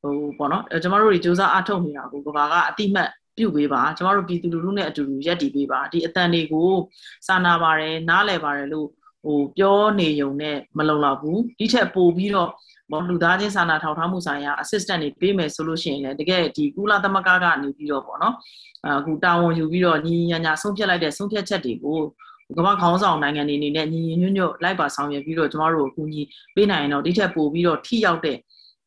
ဟိုပေါ့နော်ကျွန်တော်တို့တွေစူးစမ်းအထောက်နေတာကိုကဘာကအတိမတ်ပြုတ်ပေးပါကျွန်တော်တို့ပြည်သူလူထုနဲ့အတူတူရက်တည်ပေးပါဒီအတန်တွေကိုစာနာပါတယ်နားလည်ပါတယ်လို့ဟိုပြောနေုံနဲ့မလုံလောက်ဘူးဒီထက်ပိုပြီးတော့ ဘောလူသားချင်းစာနာထောက်ထားမှုဆိုင်ရာ assistant တွေပေးမယ်ဆိုလို့ရှိရင်လည်းတကယ်ဒီကုလသမဂ္ဂကနေပြီးတော့ပေါ့နော်အခုတာဝန်ယူပြီးတော့ညီညာညာဆုံးဖြတ်လိုက်တဲ့ဆုံးဖြတ်ချက်တွေကိုကမ္ဘာခေါင်းဆောင်နိုင်ငံတွေအနေနဲ့ညီညီညွတ်ညွတ်လိုက်ပါဆောင်ရွက်ပြီးတော့ကျမတို့အကူအညီပေးနိုင်ရင်တော့ဒီထက်ပိုပြီးတော့ထိရောက်တဲ့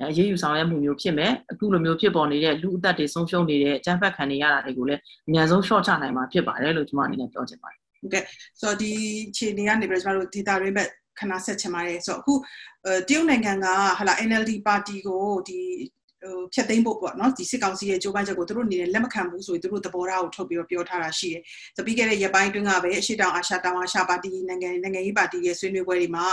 အရေးယူဆောင်ရွက်မှုမျိုးဖြစ်မယ်အခုလိုမျိုးဖြစ်ပေါ်နေတဲ့လူအသက်တွေဆုံးရှုံးနေတဲ့အကြမ်းဖက်ခံနေရတာတွေကိုလည်းအများဆုံး short ချနိုင်မှာဖြစ်ပါတယ်လို့ကျွန်မအနေနဲ့ပြောချင်ပါတယ်ဟုတ်ကဲ့ဆိုတော့ဒီခြေနေကနေပြီးတော့ကျွန်တော်တို့ data ရင်းဘက် ခဏဆက်ချင်ပါတယ်ဆိုတော့အခုတရုတ်နိုင်ငံကဟာလာ NLD ပါတီကိုဒီဟိုဖြတ်သိမ်းဖို့ပေါ့နော်ဒီစစ်ကောင်စီရဲ့ကြိုးပမ်းချက်ကိုသူတို့အနေနဲ့လက်မခံဘူးဆိုရင်သူတို့သဘောထားကိုထုတ်ပြီးတော့ပြောထားတာရှိတယ်။ဆိုပြီးခဲ့တဲ့ရက်ပိုင်းတွင်းကပဲအရှိတောင်အာရှတောင်အာရှပါတီနိုင်ငံနိုင်ငံရေးပါတီရဲ့ဆွေးနွေးပွဲတွေမှာ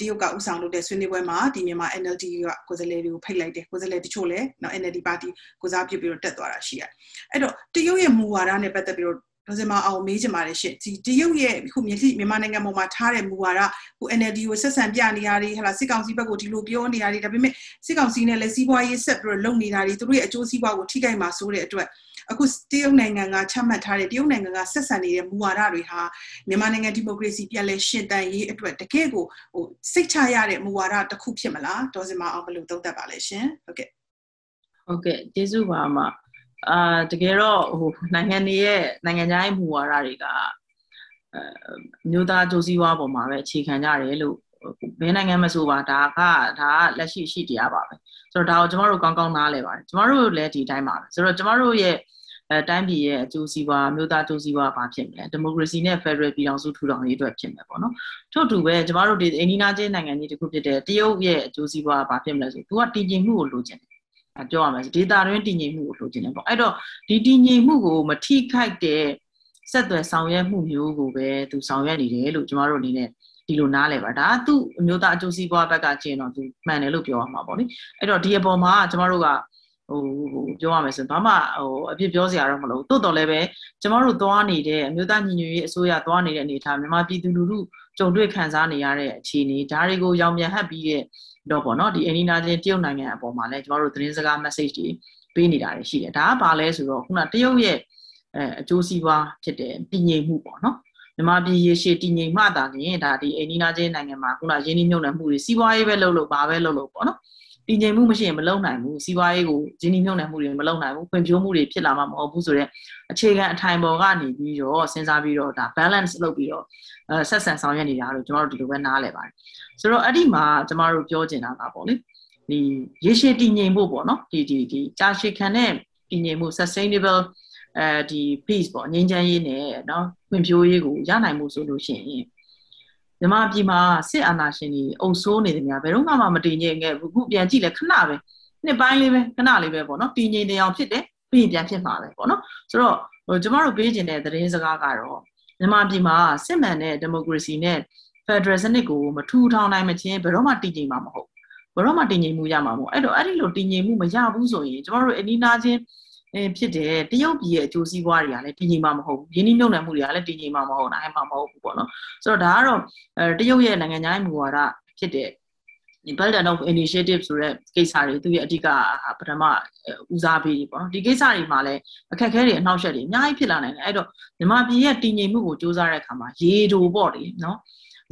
တရုတ်ကဥဆောင်လုပ်တဲ့ဆွေးနွေးပွဲမှာဒီမြန်မာ NLD ကကိုယ်စားလှယ်တွေကိုဖိတ်လိုက်တယ်ကိုယ်စားလှယ်တချို့လည်းနော် NLD ပါတီကိုစားပြုပြီးတော့တက်သွားတာရှိရတယ်။အဲ့တော့တရုတ်ရဲ့မူဝါဒနဲ့ပတ်သက်ပြီးတော့ ဒေါ်စင်မအောင်မေးချင်ပါတယ်ရှင့်ဒီတရုတ်ရဲ့ခုမြန်မာနိုင်ငံပေါ်မှာထားတဲ့မူဝါဒခု NLD ကိုဆက်ဆံပြနေရတွေဟလာစစ်ကောင်စီဘက်ကိုဒီလိုပြောနေရတွေဒါပေမဲ့စစ်ကောင်စီနဲ့လည်းစီးပွားရေးဆက်ပြီးတော့လုပ်နေတာတွေသူတို့ရဲ့အကျိုးစီးပွားကိုထိခိုက်မှာဆိုတဲ့အတွက်အခုတရုတ်နိုင်ငံကချမှတ်ထားတဲ့တရုတ်နိုင်ငံကဆက်ဆံနေတဲ့မူဝါဒတွေဟာမြန်မာနိုင်ငံဒီမိုကရေစီပြန်လည်ရှင်သန်ရေးအတွက်တကယ့်ကိုဟိုစိတ်ချရတဲ့မူဝါဒတစ်ခုဖြစ်မလားဒေါ်စင်မအောင်ဘယ်လိုသုံးသပ်ပါလဲရှင်ဟုတ်ကဲ့ဟုတ်ကဲ့ကျေးဇူးပါအမ အာတကယ်တော့ဟိုနိုင်ငံတွေရဲ့နိုင်ငံခြားရေးမူဝါဒတွေကအဲမျိုးသားကြိုးစည်းဝါပေါ်မှာပဲအခြေခံကြတယ်လို့ဘယ်နိုင်ငံမဆိုပါဒါကဒါကလက်ရှိရှိတရားပါပဲဆိုတော့ဒါကိုကျမတို့ကောင်းကောင်းနားလဲပါတယ်ကျမတို့လည်းဒီတိုင်းပါပဲဆိုတော့ကျမတို့ရဲ့အဲတိုင်းပြည်ရဲ့အကျိုးစီးပွားမျိုးသားအကျိုးစီးပွားဘာဖြစ်မလဲဒီမိုကရေစီနဲ့ဖက်ဒရယ်ပြည်အောင်စုထူထောင်ရေးအတွက်ဖြစ်မယ်ပေါ့နော်ထို့တူပဲကျမတို့ဒီအိန္ဒိယချင်းနိုင်ငံကြီးတစ်ခုဖြစ်တဲ့တရုတ်ရဲ့အကျိုးစီးပွားဘာဖြစ်မလဲဆိုသူကတည်ငြိမ်မှုကိုလိုချင်တယ် ပြောရမယ်ဒေတာတွင်းတည်ငြိမ်မှုကိုလိုချင်တယ်ပေါ့အဲ့တော့ဒီတည်ငြိမ်မှုကိုမထိခိုက်တဲ့ဆက်သွယ်ဆောင်ရွက်မှုမျိုးကိုပဲသူဆောင်ရွက်နေတယ်လို့ကျမတို့အနေနဲ့ဒီလိုနားလဲပါဒါသူ့အမျိုးသားအကျိုးစီးပွားဘက်ကကျင်တော့သူမှန်တယ်လို့ပြောရမှာပေါ့လေအဲ့တော့ဒီအပေါ်မှာကျမတို့ကဟိုပြောရမယ်ဆိုဘာမှဟိုအပြစ်ပြောစရာတော့မလိုတိုးတော်လည်းပဲကျမတို့သွားနေတဲ့အမျိုးသားညီညွတ်ရေးအစိုးရသွားနေတဲ့အနေအထားမြန်မာပြည်သူလူထုကြုံတွေ့ခံစားနေရတဲ့အခြေအနေဒါတွေကိုရောင်ပြန်ဟပ်ပြီးတဲ့ တော့ပေါ့နော်ဒီအနီနာချင်းတရုတ်နိုင်ငံအပေါ်မှာလည်းကျမတို့သတင်းစကား message တွေပေးနေတာတွေရှိတယ်ဒါကဘာလဲဆိုတော့ခုနတရုတ်ရဲ့အဲအကျိုးစီးပွားဖြစ်တဲ့တည်ငြိမ်မှုပေါ့နော်မြန်မာပြည်ရေရှည်တည်ငြိမ်မှသာလျှင်ဒါဒီအနီနာချင်းနိုင်ငံမှာခုနရင်းနှီးမြှုပ်နှံမှုတွေစီးပွားရေးပဲလုပ်လို့ဘာပဲလုပ်လို့ပေါ့နော်တည်ငြိမ်မှုမရှိရင်မလုပ်နိုင်ဘူးစီးပွားရေးကိုရင်းနှီးမြှုပ်နှံမှုတွေမလုပ်နိုင်ဘူးဖွံ့ဖြိုးမှုတွေဖြစ်လာမှာမဟုတ်ဘူးဆိုတော့အခြေခံအထိုင်ပေါ်ကနေပြီးတော့စဉ်းစားပြီးတော့ဒါ balance လုပ်ပြီးတော့အဲဆက်ဆံဆောင်ရွက်နေတာလို့ကျွန်တော်တို့ဒီလိုပဲနားလည်ပါတယ် ဆိုတော့အဲ့ဒီမှာကျမတို့ပြောချင်တာကပေါ့လေဒီရေရှည်တည်ငြိမ်ဖို့ပေါ့နော်ဒီဒီဒီကြာရှည်ခံတဲ့တည်ငြိမ်မှု sustainable အဲဒီ peace ပေါ့ငြိမ်းချမ်းရေးနဲ့เนาะဖွံ့ဖြိုးရေးကိုရနိုင်မှုဆိုလို့ရှိရင်မြန်မာပြည်မှာစစ်အာဏာရှင်တွေအုပ်ဆိုးနေတယ်များဘယ်တော့မှမတည်ငြိမ်ခဲ့ဘူးအခုပြန်ကြည့်လဲခဏပဲနှစ်ပိုင်းလေးပဲခဏလေးပဲပေါ့နော်တည်ငြိမ်တရားဖြစ်တယ်ပြီးရင်ပြန်ဖြစ်မှာပဲပေါ့နော်ဆိုတော့ဟိုကျမတို့ပေးခြင်းတဲ့သတင်းစကားကတော့မြန်မာပြည်မှာစစ်မှန်တဲ့ဒီမိုကရေစီနဲ့ ဖက်ဒရယ်စနစ်ကိုမထူထောင်နိုင်မချင်းဘယ်တော့မှတည်ငြိမ်မှာမဟုတ်ဘယ်တော့မှတည်ငြိမ်မှုရမှာမဟုတ်အဲ့တော့အဲ့ဒီလိုတည်ငြိမ်မှုမရဘူးဆိုရင်ကျမတို့အနီးနားချင်းဖြစ်တယ်တရုတ်ပြည်ရဲ့အကျိုးစီးပွားတွေကလည်းတည်ငြိမ်မှာမဟုတ်ဘူးရင်းနှီးမြှုပ်နှံမှုတွေကလည်းတည်ငြိမ်မှာမဟုတ်နိုင်မှာမဟုတ်ဘူးပေါ့နော်ဆိုတော့ဒါကတော့အဲတရုတ်ရဲ့နိုင်ငံခြားရေးမူဝါဒဖြစ်တဲ့ဒီ Belt and Road Initiative ဆိုတဲ့ကိစ္စတွေသူရဲ့အဓိကပထမဦးစားပေးတွေပေါ့နော်ဒီကိစ္စတွေမှာလည်းအခက်အခဲတွေအနှောက်အယှက်တွေအများကြီးဖြစ်လာနိုင်တယ်အဲ့တော့မြန်မာပြည်ရဲ့တည်ငြိမ်မှုကိုစ조사တဲ့အခါမှာရေတိုပေါ့လေနော်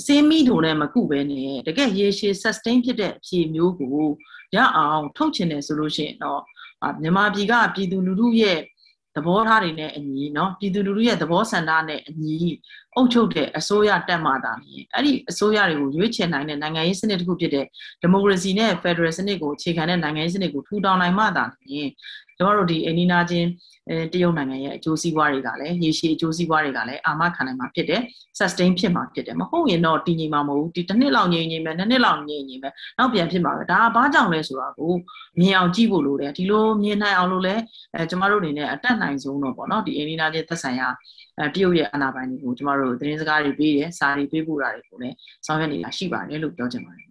စင်းမိတို့လည်းမကုပဲနဲ့တကယ်ရေရှည် sustain ဖြစ်တဲ့အဖြေမျိုးကိုရအောင်ထုတ်ချင်တယ်ဆိုလို့ရှိရင်တော့မြန်မာပြည်ကပြည်သူလူထုရဲ့သ သဘောထားတွေနဲ့အညီเนาะပြည်သူလူထုရဲ့သဘောဆန္ဒနဲ့အညီအုပ်ချုပ်တဲ့အစိုးရတက်မှတာမြင်အဲ့ဒီအစိုးရတွေကိုရွေးချယ်နိုင်တဲ့နိုင်ငံရေးစနစ်တစ်ခုဖြစ်တဲ့ဒီမိုကရေစီနဲ့ဖက်ဒရယ်စနစ်ကိုအခြေခံတဲ့နိုင်ငံရေးစနစ်ကိုထူထောင်နိုင်မှသာမြင် ကျမတို့ဒီအနီနာချင်းအဲတရုတ်နိုင်ငံရဲ့အကျိုးစီးပွားတွေကလည်းရေရှည်အကျိုးစီးပွားတွေကလည်းအာမခံနိုင်မှာဖြစ်တယ် sustain ဖြစ်မှာဖြစ်တယ်မဟုတ်ရင်တော့တည်ငြိမ်မှာမဟုတ်ဘူးဒီတစ်နှစ်လောက်ငြိမ်ငြိမ်ပဲနှစ်နှစ်လောက်ငြိမ်ငြိမ်ပဲနောက်ပြန်ဖြစ်မှာပဲဒါကဘာကြောင့်လဲဆိုတာကိုမြင်အောင်ကြည့်ဖို့လိုတယ်ဒီလိုမြင်နိုင်အောင်လို့လည်းအဲကျမတို့အနေနဲ့အတက်နိုင်ဆုံးတော့ပေါ့နော်ဒီအနီနာချင်းသက်ဆိုင်ရာအဲတရုတ်ရဲ့အာဏာပိုင်တွေကိုကျမတို့သတင်းစကားတွေပေးတယ်စာတွေပေးပို့တာတွေကိုလည်းဆောင်ရွက်နေတာရှိပါတယ်လို့ပြောချင်ပါတယ်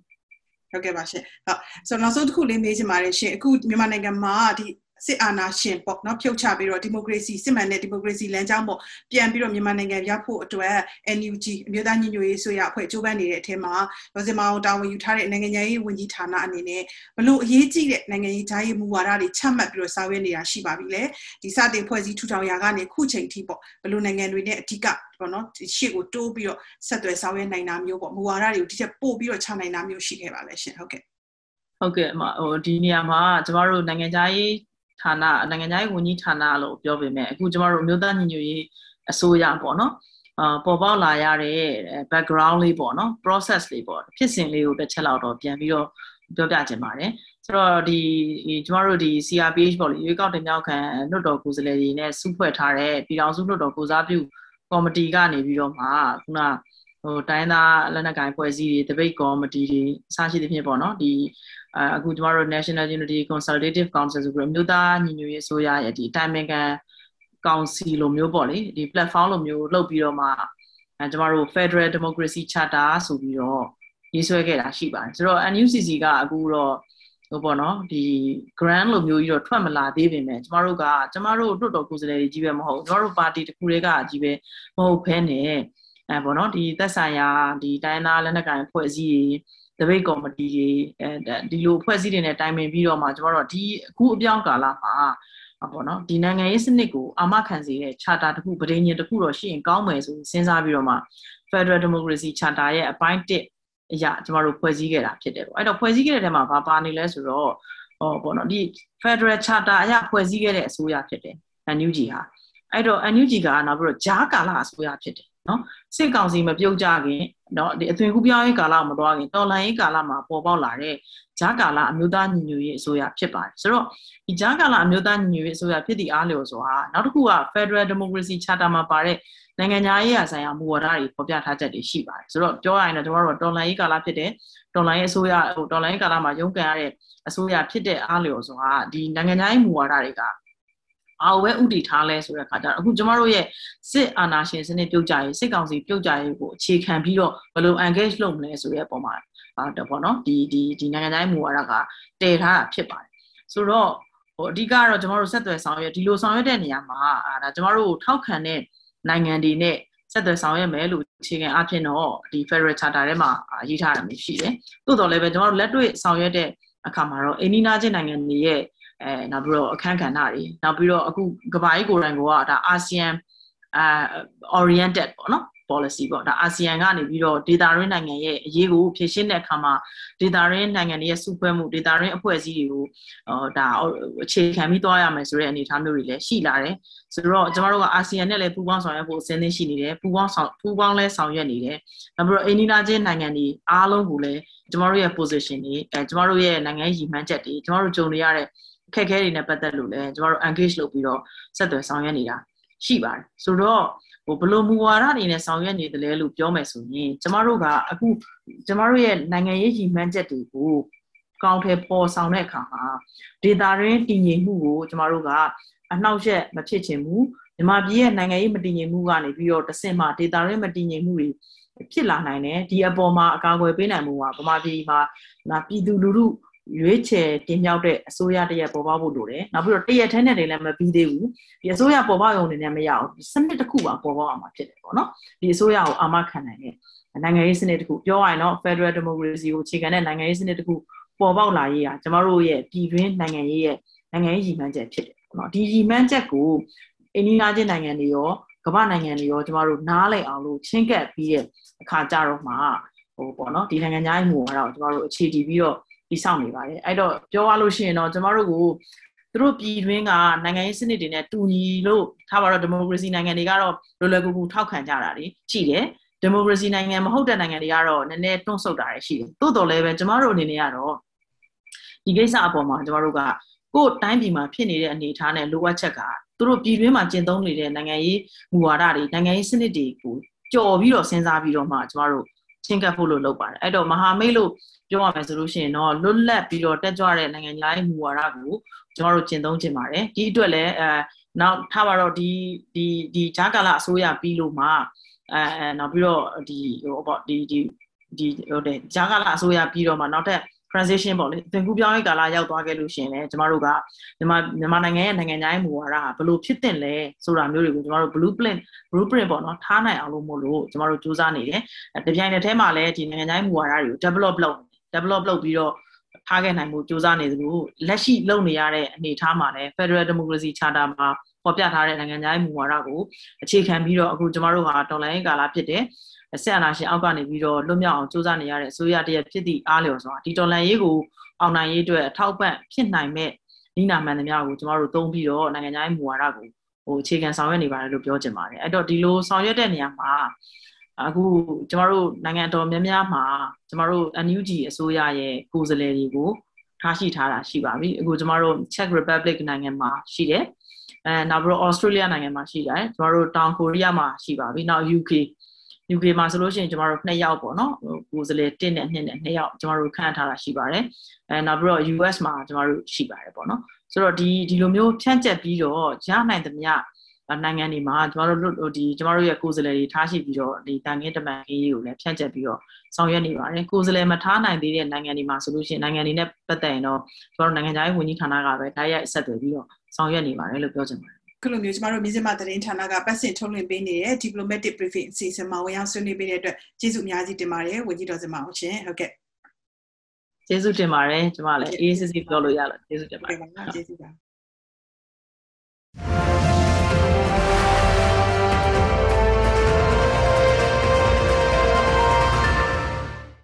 ဟုတ်ကဲ့ပါရှင်ဟုတ်ဆိုတော့နောက်ဆုံးတစ်ခုလေးမေးချင်ပါတယ်ရှင်အခုမြန်မာနိုင်ငံမှာဒီ စစ်အာဏာရှင်ပေါ့နော်ဖြုတ်ချပြီးတော့ဒီမိုကရေစီစစ်မှန်တဲ့ဒီမိုကရေစီလမ်းကြောင်းပေါ့ပြန်ပြီးတော့မြန်မာနိုင်ငံရဖို့အတွက် NUG အမျိုးသားညီညွတ်ရေးဆိုရအဖွဲ့ကြိုးပမ်းနေတဲ့အထက်မှာဒေါ်စင်မအောင်တာဝန်ယူထားတဲ့နိုင်ငံရေးဝန်ကြီးဌာနအနေနဲ့ဘလို့အရေးကြီးတဲ့နိုင်ငံရေးဂျာရေးမူဝါဒတွေချမှတ်ပြီးတော့ဆောင်ရွက်နေတာရှိပါပြီလေဒီစတင်ဖွဲ့စည်းထူထောင်ရာကနေခုချိန်ထိပေါ့ဘလို့နိုင်ငံတွေနဲ့အဓိကပေါ့နော်ရှေ့ကိုတိုးပြီးတော့ဆက်သွယ်ဆောင်ရွက်နိုင်တာမျိုးပေါ့မူဝါဒတွေကိုဒီချက်ပို့ပြီးတော့ချနိုင်တာမျိုးရှိခဲ့ပါလဲရှင်ဟုတ်ကဲ့ဟုတ်ကဲ့အမဟိုဒီနေရာမှာကျမတို့နိုင်ငံသားရေး ဌာနနိုင်ငံသားရေးဝန်ကြီးဌာနလို့ပြောပေမဲ့အခုကျမတို့မျိုးသားညီညွတ်ရေးအစိုးရပေါ့နော်အာပေါ်ပေါက်လာရတဲ့ background လေးပေါ့နော် process လေးပေါ့ဖြစ်စဉ်လေးကိုတစ်ချက်လောက်တော့ပြန်ပြီးတော့ပြောပြခြင်းပါတယ်ဆိုတော့ဒီကျမတို့ဒီ CRPH ပေါ့လေရွေးကောက်တင်မြှောက်ခံလွှတ်တော်ကိုယ်စားလှယ်တွေနဲ့စုဖွဲ့ထားတဲ့ပြည်ထောင်စုလွှတ်တော်ကိုစားပြုကော်မတီကနေပြီးတော့မှခုန ဟိုတိုင်းသားလက်နက်ကိုင်ဖွဲ့စည်းတွေ debate committee တွေအစရှိသဖြင့်ပေါ့နော်ဒီအခုကျမတို့ National Unity Consultative Council ဆိုပြီးမြို့သားညီညွတ်ရေးအစိုးရရဲ့ဒီအတိုင်းအမြံကောင်စီလိုမျိုးပေါ့လေဒီ platform လိုမျိုးလုပ်ပြီးတော့မှအဲကျမတို့ Federal Democracy Charter ဆိုပြီးတော့ရေးဆွဲခဲ့တာရှိပါတယ်ဆိုတော့ NUCC ကအခုတော့ဟိုပေါ့နော်ဒီ grant လိုမျိုးကြီးတော့ထွက်မလာသေးပေမဲ့ကျမတို့ကကျမတို့တွတ်တော်ကိုယ်စားလှယ်တွေကြီးပဲမဟုတ်ကျမတို့ပါတီတစ်ခုတည်းကကြီးပဲမဟုတ်ဖဲနဲ့ အဲပေါ့နော်ဒီသက်ဆိုင်ရာဒီတိုင်းသားလက်နက်ကိုင်ဖွဲ့စည်းတပိတ်ကော်မတီတွေအဲဒီလိုအဖွဲ့အစည်းတွေနဲ့တိုင်ပင်ပြီးတော့မှကျမတို့ဒီအခုအပြောင်းကာလမှာပေါ့နော်ဒီနိုင်ငံရေးစနစ်ကိုအာမခံစေတဲ့ charter တစ်ခုပဋိညာဉ်တစ်ခုတော့ရှိရင်ကောင်းမယ်ဆိုစဉ်းစားပြီးတော့မှ Federal Democracy Charter ရဲ့အပိုင်း1အရာကျမတို့ဖွဲ့စည်းခဲ့တာဖြစ်တယ်ပေါ့အဲ့တော့ဖွဲ့စည်းခဲ့တဲ့ထဲမှာဘာပါနေလဲဆိုတော့ဟောပေါ့နော်ဒီ Federal Charter အရာဖွဲ့စည်းခဲ့တဲ့အစိုးရဖြစ်တယ် NUG ဟာအဲ့တော့ NUG ကနောက်ပြီးတော့ဂျားကာလအစိုးရဖြစ်တယ် နော်စစ်ကောင်စီမပြုတ်ကြခင်နော်ဒီအသွင်ကူးပြောင်းရေးကာလမတော်ခင်တော်လန်ရေးကာလမှာပေါ်ပေါက်လာတဲ့ဂျာကာလအမျိုးသားညီညွတ်ရေးအစိုးရဖြစ်ပါတယ်ဆိုတော့ဒီဂျာကာလအမျိုးသားညီညွတ်ရေးအစိုးရဖြစ်သည့်အားလျော်စွာနောက်တစ်ခုက Federal Democracy Charter မှာပါတဲ့နိုင်ငံခြားရေးရာဆိုင်ရာမူဝါဒတွေဖော်ပြထားချက်တွေရှိပါတယ်ဆိုတော့ပြောရရင်တော့ကျွန်တော်တို့တော်လန်ရေးကာလဖြစ်တဲ့တော်လန်ရေးအစိုးရဟိုတော်လန်ရေးကာလမှာရုန်းကန်ရတဲ့အစိုးရဖြစ်တဲ့အားလျော်စွာဒီနိုင်ငံခြားရေးမူဝါဒတွေက အာဝဲဥတီထားလဲဆိုတဲ့ခါကျတော့အခုကျမတို့ရဲ့စစ်အာဏာရှင်စနစ်ပြုတ်ကြရေးစစ်ကောင်စီပြုတ်ကြရေးကိုအခြေခံပြီးတော့ဘယ်လို engage လုပ်မလဲဆိုတဲ့အပေါ်မှာတော့ပေါ့နော်ဒီဒီဒီနိုင်ငံတိုင်းမူဝါဒကတည်ထားတာဖြစ်ပါတယ်ဆိုတော့ဟိုအဓိကတော့ကျမတို့ဆက်သွယ်ဆောင်ရွက်ဒီလိုဆောင်ရွက်တဲ့နေရာမှာအာဒါကျမတို့ထောက်ခံတဲ့နိုင်ငံတွေနဲ့ဆက်သွယ်ဆောင်ရွက်မယ်လို့အခြေခံအဖြစ်တော့ဒီ Federal Charter ထဲမှာရေးထားတာမျိုးရှိတယ်။သို့တော်လည်းပဲကျမတို့လက်တွေ့ဆောင်ရွက်တဲ့အခါမှာတော့အိန္ဒိယချင်းနိုင်ငံတွေရဲ့ အဲနောက်ပြီးတော့အခန်းကဏ္ဍတွေနောက်ပြီးတော့အခုကဘာကြီးကိုယ်တိုင်ကဒါအာဆီယံအာ oriented ပေါ့နော် policy ပေါ့ဒါအာဆီယံကနေပြီးတော့ data ရင်းနိုင်ငံရဲ့အရေးကိုဖြည့်ရှင်းတဲ့အခါမှာ data ရင်းနိုင်ငံတွေရဲ့စုဖွဲ့မှု data ရင်းအဖွဲ့အစည်းတွေကိုဟောဒါအခြေခံပြီးသွားရမယ်ဆိုတဲ့အနေအထားမျိုးတွေလည်းရှိလာတယ်ဆိုတော့ကျမတို့ကအာဆီယံနဲ့လည်းပူးပေါင်းဆောင်ရွက်ဖို့အစဉ်သင့်ရှိနေတယ်ပူးပေါင်းဆောင်ပူးပေါင်းလဲဆောင်ရွက်နေတယ်နောက်ပြီးတော့အိန္ဒိယချင်းနိုင်ငံတွေအားလုံးကိုလည်းကျမတို့ရဲ့ position တွေအဲကျမတို့ရဲ့နိုင်ငံရေးရည်မှန်းချက်တွေကျမတို့ကြုံနေရတဲ့ အခက်အခဲတွေနဲ့ပတ်သက်လို့လည်းကျမတို့ engage လုပ်ပြီးတော့ဆက်သွယ်ဆောင်ရွက်နေတာရှိပါတယ်ဆိုတော့ဟိုဘလို့မူဝါဒအနေနဲ့ဆောင်ရွက်နေတယ်လဲလို့ပြောမယ်ဆိုရင်ကျမတို့ကအခုကျမတို့ရဲ့နိုင်ငံရေးရည်မှန်းချက်တွေကိုကောင်းထဲပေါ်ဆောင်တဲ့အခါမှာဒေတာရင်းတည်ငြိမ်မှုကိုကျမတို့ကအနှောက်အယှက်မဖြစ်ချင်ဘူးမြန်မာပြည်ရဲ့နိုင်ငံရေးမတည်ငြိမ်မှုကနေပြီးတော့တဆင့်မှဒေတာရင်းမတည်ငြိမ်မှုတွေဖြစ်လာနိုင်တယ်ဒီအပေါ်မှာအကာအကွယ်ပေးနိုင်မှုကဗမာပြည်မှာပြည်သူလူထု ရွေးချယ်တင်မြှောက်တဲ့အစိုးရတရက်ပေါ်ပေါက်ဖို့လိုတယ်နောက်ပြီးတော့တရက်ထဲနဲ့တည်းလည်းမပြီးသေးဘူးဒီအစိုးရပေါ်ပေါက်ရုံနဲ့လည်းမရအောင်စနစ်တစ်ခုပါပေါ်ပေါက်အောင်မှာဖြစ်တယ်ပေါ့နော်ဒီအစိုးရကိုအာမခံနိုင်တဲ့နိုင်ငံရေးစနစ်တစ်ခုပြောရရင်တော့ Federal Democracy ကိုအခြေခံတဲ့နိုင်ငံရေးစနစ်တစ်ခုပေါ်ပေါက်လာရေးဟာကျမတို့ရဲ့ပြည်တွင်းနိုင်ငံရေးရဲ့နိုင်ငံရေးရည်မှန်းချက်ဖြစ်တယ်ပေါ့နော်ဒီရည်မှန်းချက်ကိုအိန္ဒိယချင်းနိုင်ငံတွေရောကမ္ဘာနိုင်ငံတွေရောကျမတို့နားလည်အောင်လို့ချင်းကပ်ပြီးတဲ့အခါကြတော့မှဟိုပေါ့နော်ဒီနိုင်ငံသားမှုကတော့ကျမတို့အခြေတည်ပြီးတော့ တည်ဆောက်နေပါတယ်အဲ့တော့ပြောရလို့ရှိရင်တော့ကျမတို့ကိုသူသူတို့ပြည်တွင်းကနိုင်ငံရေးစနစ်တွေနဲ့တူညီလို့ထားပါတော့ဒီမိုကရေစီနိုင်ငံတွေကတော့လွယ်လွယ်ကူကူထောက်ခံကြတာတွေရှိတယ်ဒီမိုကရေစီနိုင်ငံမဟုတ်တဲ့နိုင်ငံတွေကတော့နည်းနည်းတွန့်ဆုတ်တာရှိတယ်တိုးတော်လည်းပဲကျမတို့အနေနဲ့ကတော့ဒီကိစ္စအပေါ်မှာကျမတို့ကကိုယ်တိုင်းပြည်မှာဖြစ်နေတဲ့အနေအထားနဲ့လိုအပ်ချက်ကသူတို့ပြည်တွင်းမှာကျင့်သုံးနေတဲ့နိုင်ငံရေးမူဝါဒတွေနိုင်ငံရေးစနစ်တွေကိုကြော်ပြီးတော့စဉ်းစားပြီးတော့မှကျမတို့ ချင်းကပ်ဖို့လို့လုပ်ပါတယ်အဲ့တော့မဟာမိတ်လို့ပြောရမယ်ဆိုလို့ရှိရင်တော့လွတ်လပ်ပြီးတော့တက်ကြွတဲ့နိုင်ငံသားရေးမူဝါဒကိုကျမတို့ကျင့်သုံးခြင်းပါတယ်ဒီအတွက်လည်းအဲနောက်ထားပါတော့ဒီဒီဒီဂျာကာလာအစိုးရပြီးလို့မှအဲနောက်ပြီးတော့ဒီဟိုပေါ့ဒီဒီဒီဟိုတဲ့ဂျာကာလာအစိုးရပြီးတော့မှနောက်ထပ် transition ပေါ့လေသင်ကူးပြောင်းရေးကာလရောက်သွားခဲ့လို့ရှင်လေကျမတို့ကမြန်မာမြန်မာနိုင်ငံရဲ့နိုင်ငံခြားရေးမူဝါဒကဘယ်လိုဖြစ်တင်လဲဆိုတာမျိုးတွေကိုကျမတို့ blueprint blueprint ပေါ့နော်ထားနိုင်အောင်လို့မို့လို့ကျမတို့စူးစမ်းနေတယ်တပြိုင်တည်းထဲမှာလည်းဒီနိုင်ငံခြားရေးမူဝါဒတွေကို develop လုပ် develop လုပ်ပြီးတော့ထားခဲ့နိုင်မှုစူးစမ်းနေသလိုလက်ရှိလုပ်နေရတဲ့အနေအထားမှာလည်း Federal Democracy Charter မှာပေါ်ပြထားတဲ့နိုင်ငံခြားရေးမူဝါဒကိုအခြေခံပြီးတော့အခုကျမတို့ဟာတော်လိုင်းကာလဖြစ်တဲ့ ဆက်အနာရှင်အောက်ကနေပြီးတော့လွတ်မြောက်အောင်စူးစမ်းနေရတဲ့အစိုးရတရက်ဖြစ်သည့်အားလျော်စွာဒီတော်လန်ရေးကိုအောင်နိုင်ရေးအတွက်အထောက်ပံ့ဖြစ်နိုင်မဲ့နိနာမှန်သမျှကိုကျမတို့သုံးပြီးတော့နိုင်ငံခြားရေးမူဝါဒကိုဟိုအခြေခံဆောင်ရွက်နေပါတယ်လို့ပြောချင်ပါတယ်အဲ့တော့ဒီလိုဆောင်ရွက်တဲ့နေရာမှာအခုကျမတို့နိုင်ငံတော်များများမှာကျမတို့ NUG အစိုးရရဲ့ကိုယ်စားလှယ်တွေကိုထားရှိထားတာရှိပါပြီအခုကျမတို့ Czech Republic နိုင်ငံမှာရှိတယ်အဲနောက်ပြီးတော့ Australia နိုင်ငံမှာရှိတယ်ကျမတို့တောင်ကိုရီးယားမှာရှိပါပြီနောက် UK UK မှာဆိုလို့ရှိရင်ကျမတို့2ယောက်ပေါ့နော်ကိုယ်စားလှယ်1နဲ့2နဲ့2ယောက်ကျမတို့ခန့်ထားတာရှိပါတယ်အဲနောက်ပြီးတော့ US မှာကျမတို့ရှိပါတယ်ပေါ့နော်ဆိုတော့ဒီဒီလိုမျိုးဖြန့်ကျက်ပြီးတော့ရနိုင်သမျှနိုင်ငံတွေမှာကျမတို့ဒီကျမတို့ရဲ့ကိုယ်စားလှယ်တွေထားရှိပြီးတော့ဒီတန်ခင်းတမန်ခင်းရေးကိုလည်းဖြန့်ကျက်ပြီးတော့ဆောင်ရွက်နေပါတယ်ကိုယ်စားလှယ်မထားနိုင်သေးတဲ့နိုင်ငံတွေမှာဆိုလို့ရှိရင်နိုင်ငံတွေနဲ့ပတ်သက်ရင်တော့ကျမတို့နိုင်ငံခြားရေးဝန်ကြီးဌာနကပဲတိုက်ရိုက်ဆက်သွယ်ပြီးတော့ဆောင်ရွက်နေပါတယ်လို့ပြောချင်ပါတယ် ခုလိုမျိုးကျမတို့မြစမသတင်းဌာနကပတ်စင်ထုတ်လွှင့်ပေးနေတဲ့ diplomatic briefing အစီအစဉ်မှာဝင်ရောက်ဆွေးနွေးပေးတဲ့အတွက်ကျေးဇူးအများကြီးတင်ပါတယ်ဝန်ကြီးတော်စမအောင်ရှင်ဟုတ်ကဲ့ကျေးဇူးတင်ပါတယ်ကျမလည်းအေးစစ်စစ်ပြောလို့ရလို့ကျေးဇူးတင်ပါတယ်ကျေးဇူးပါ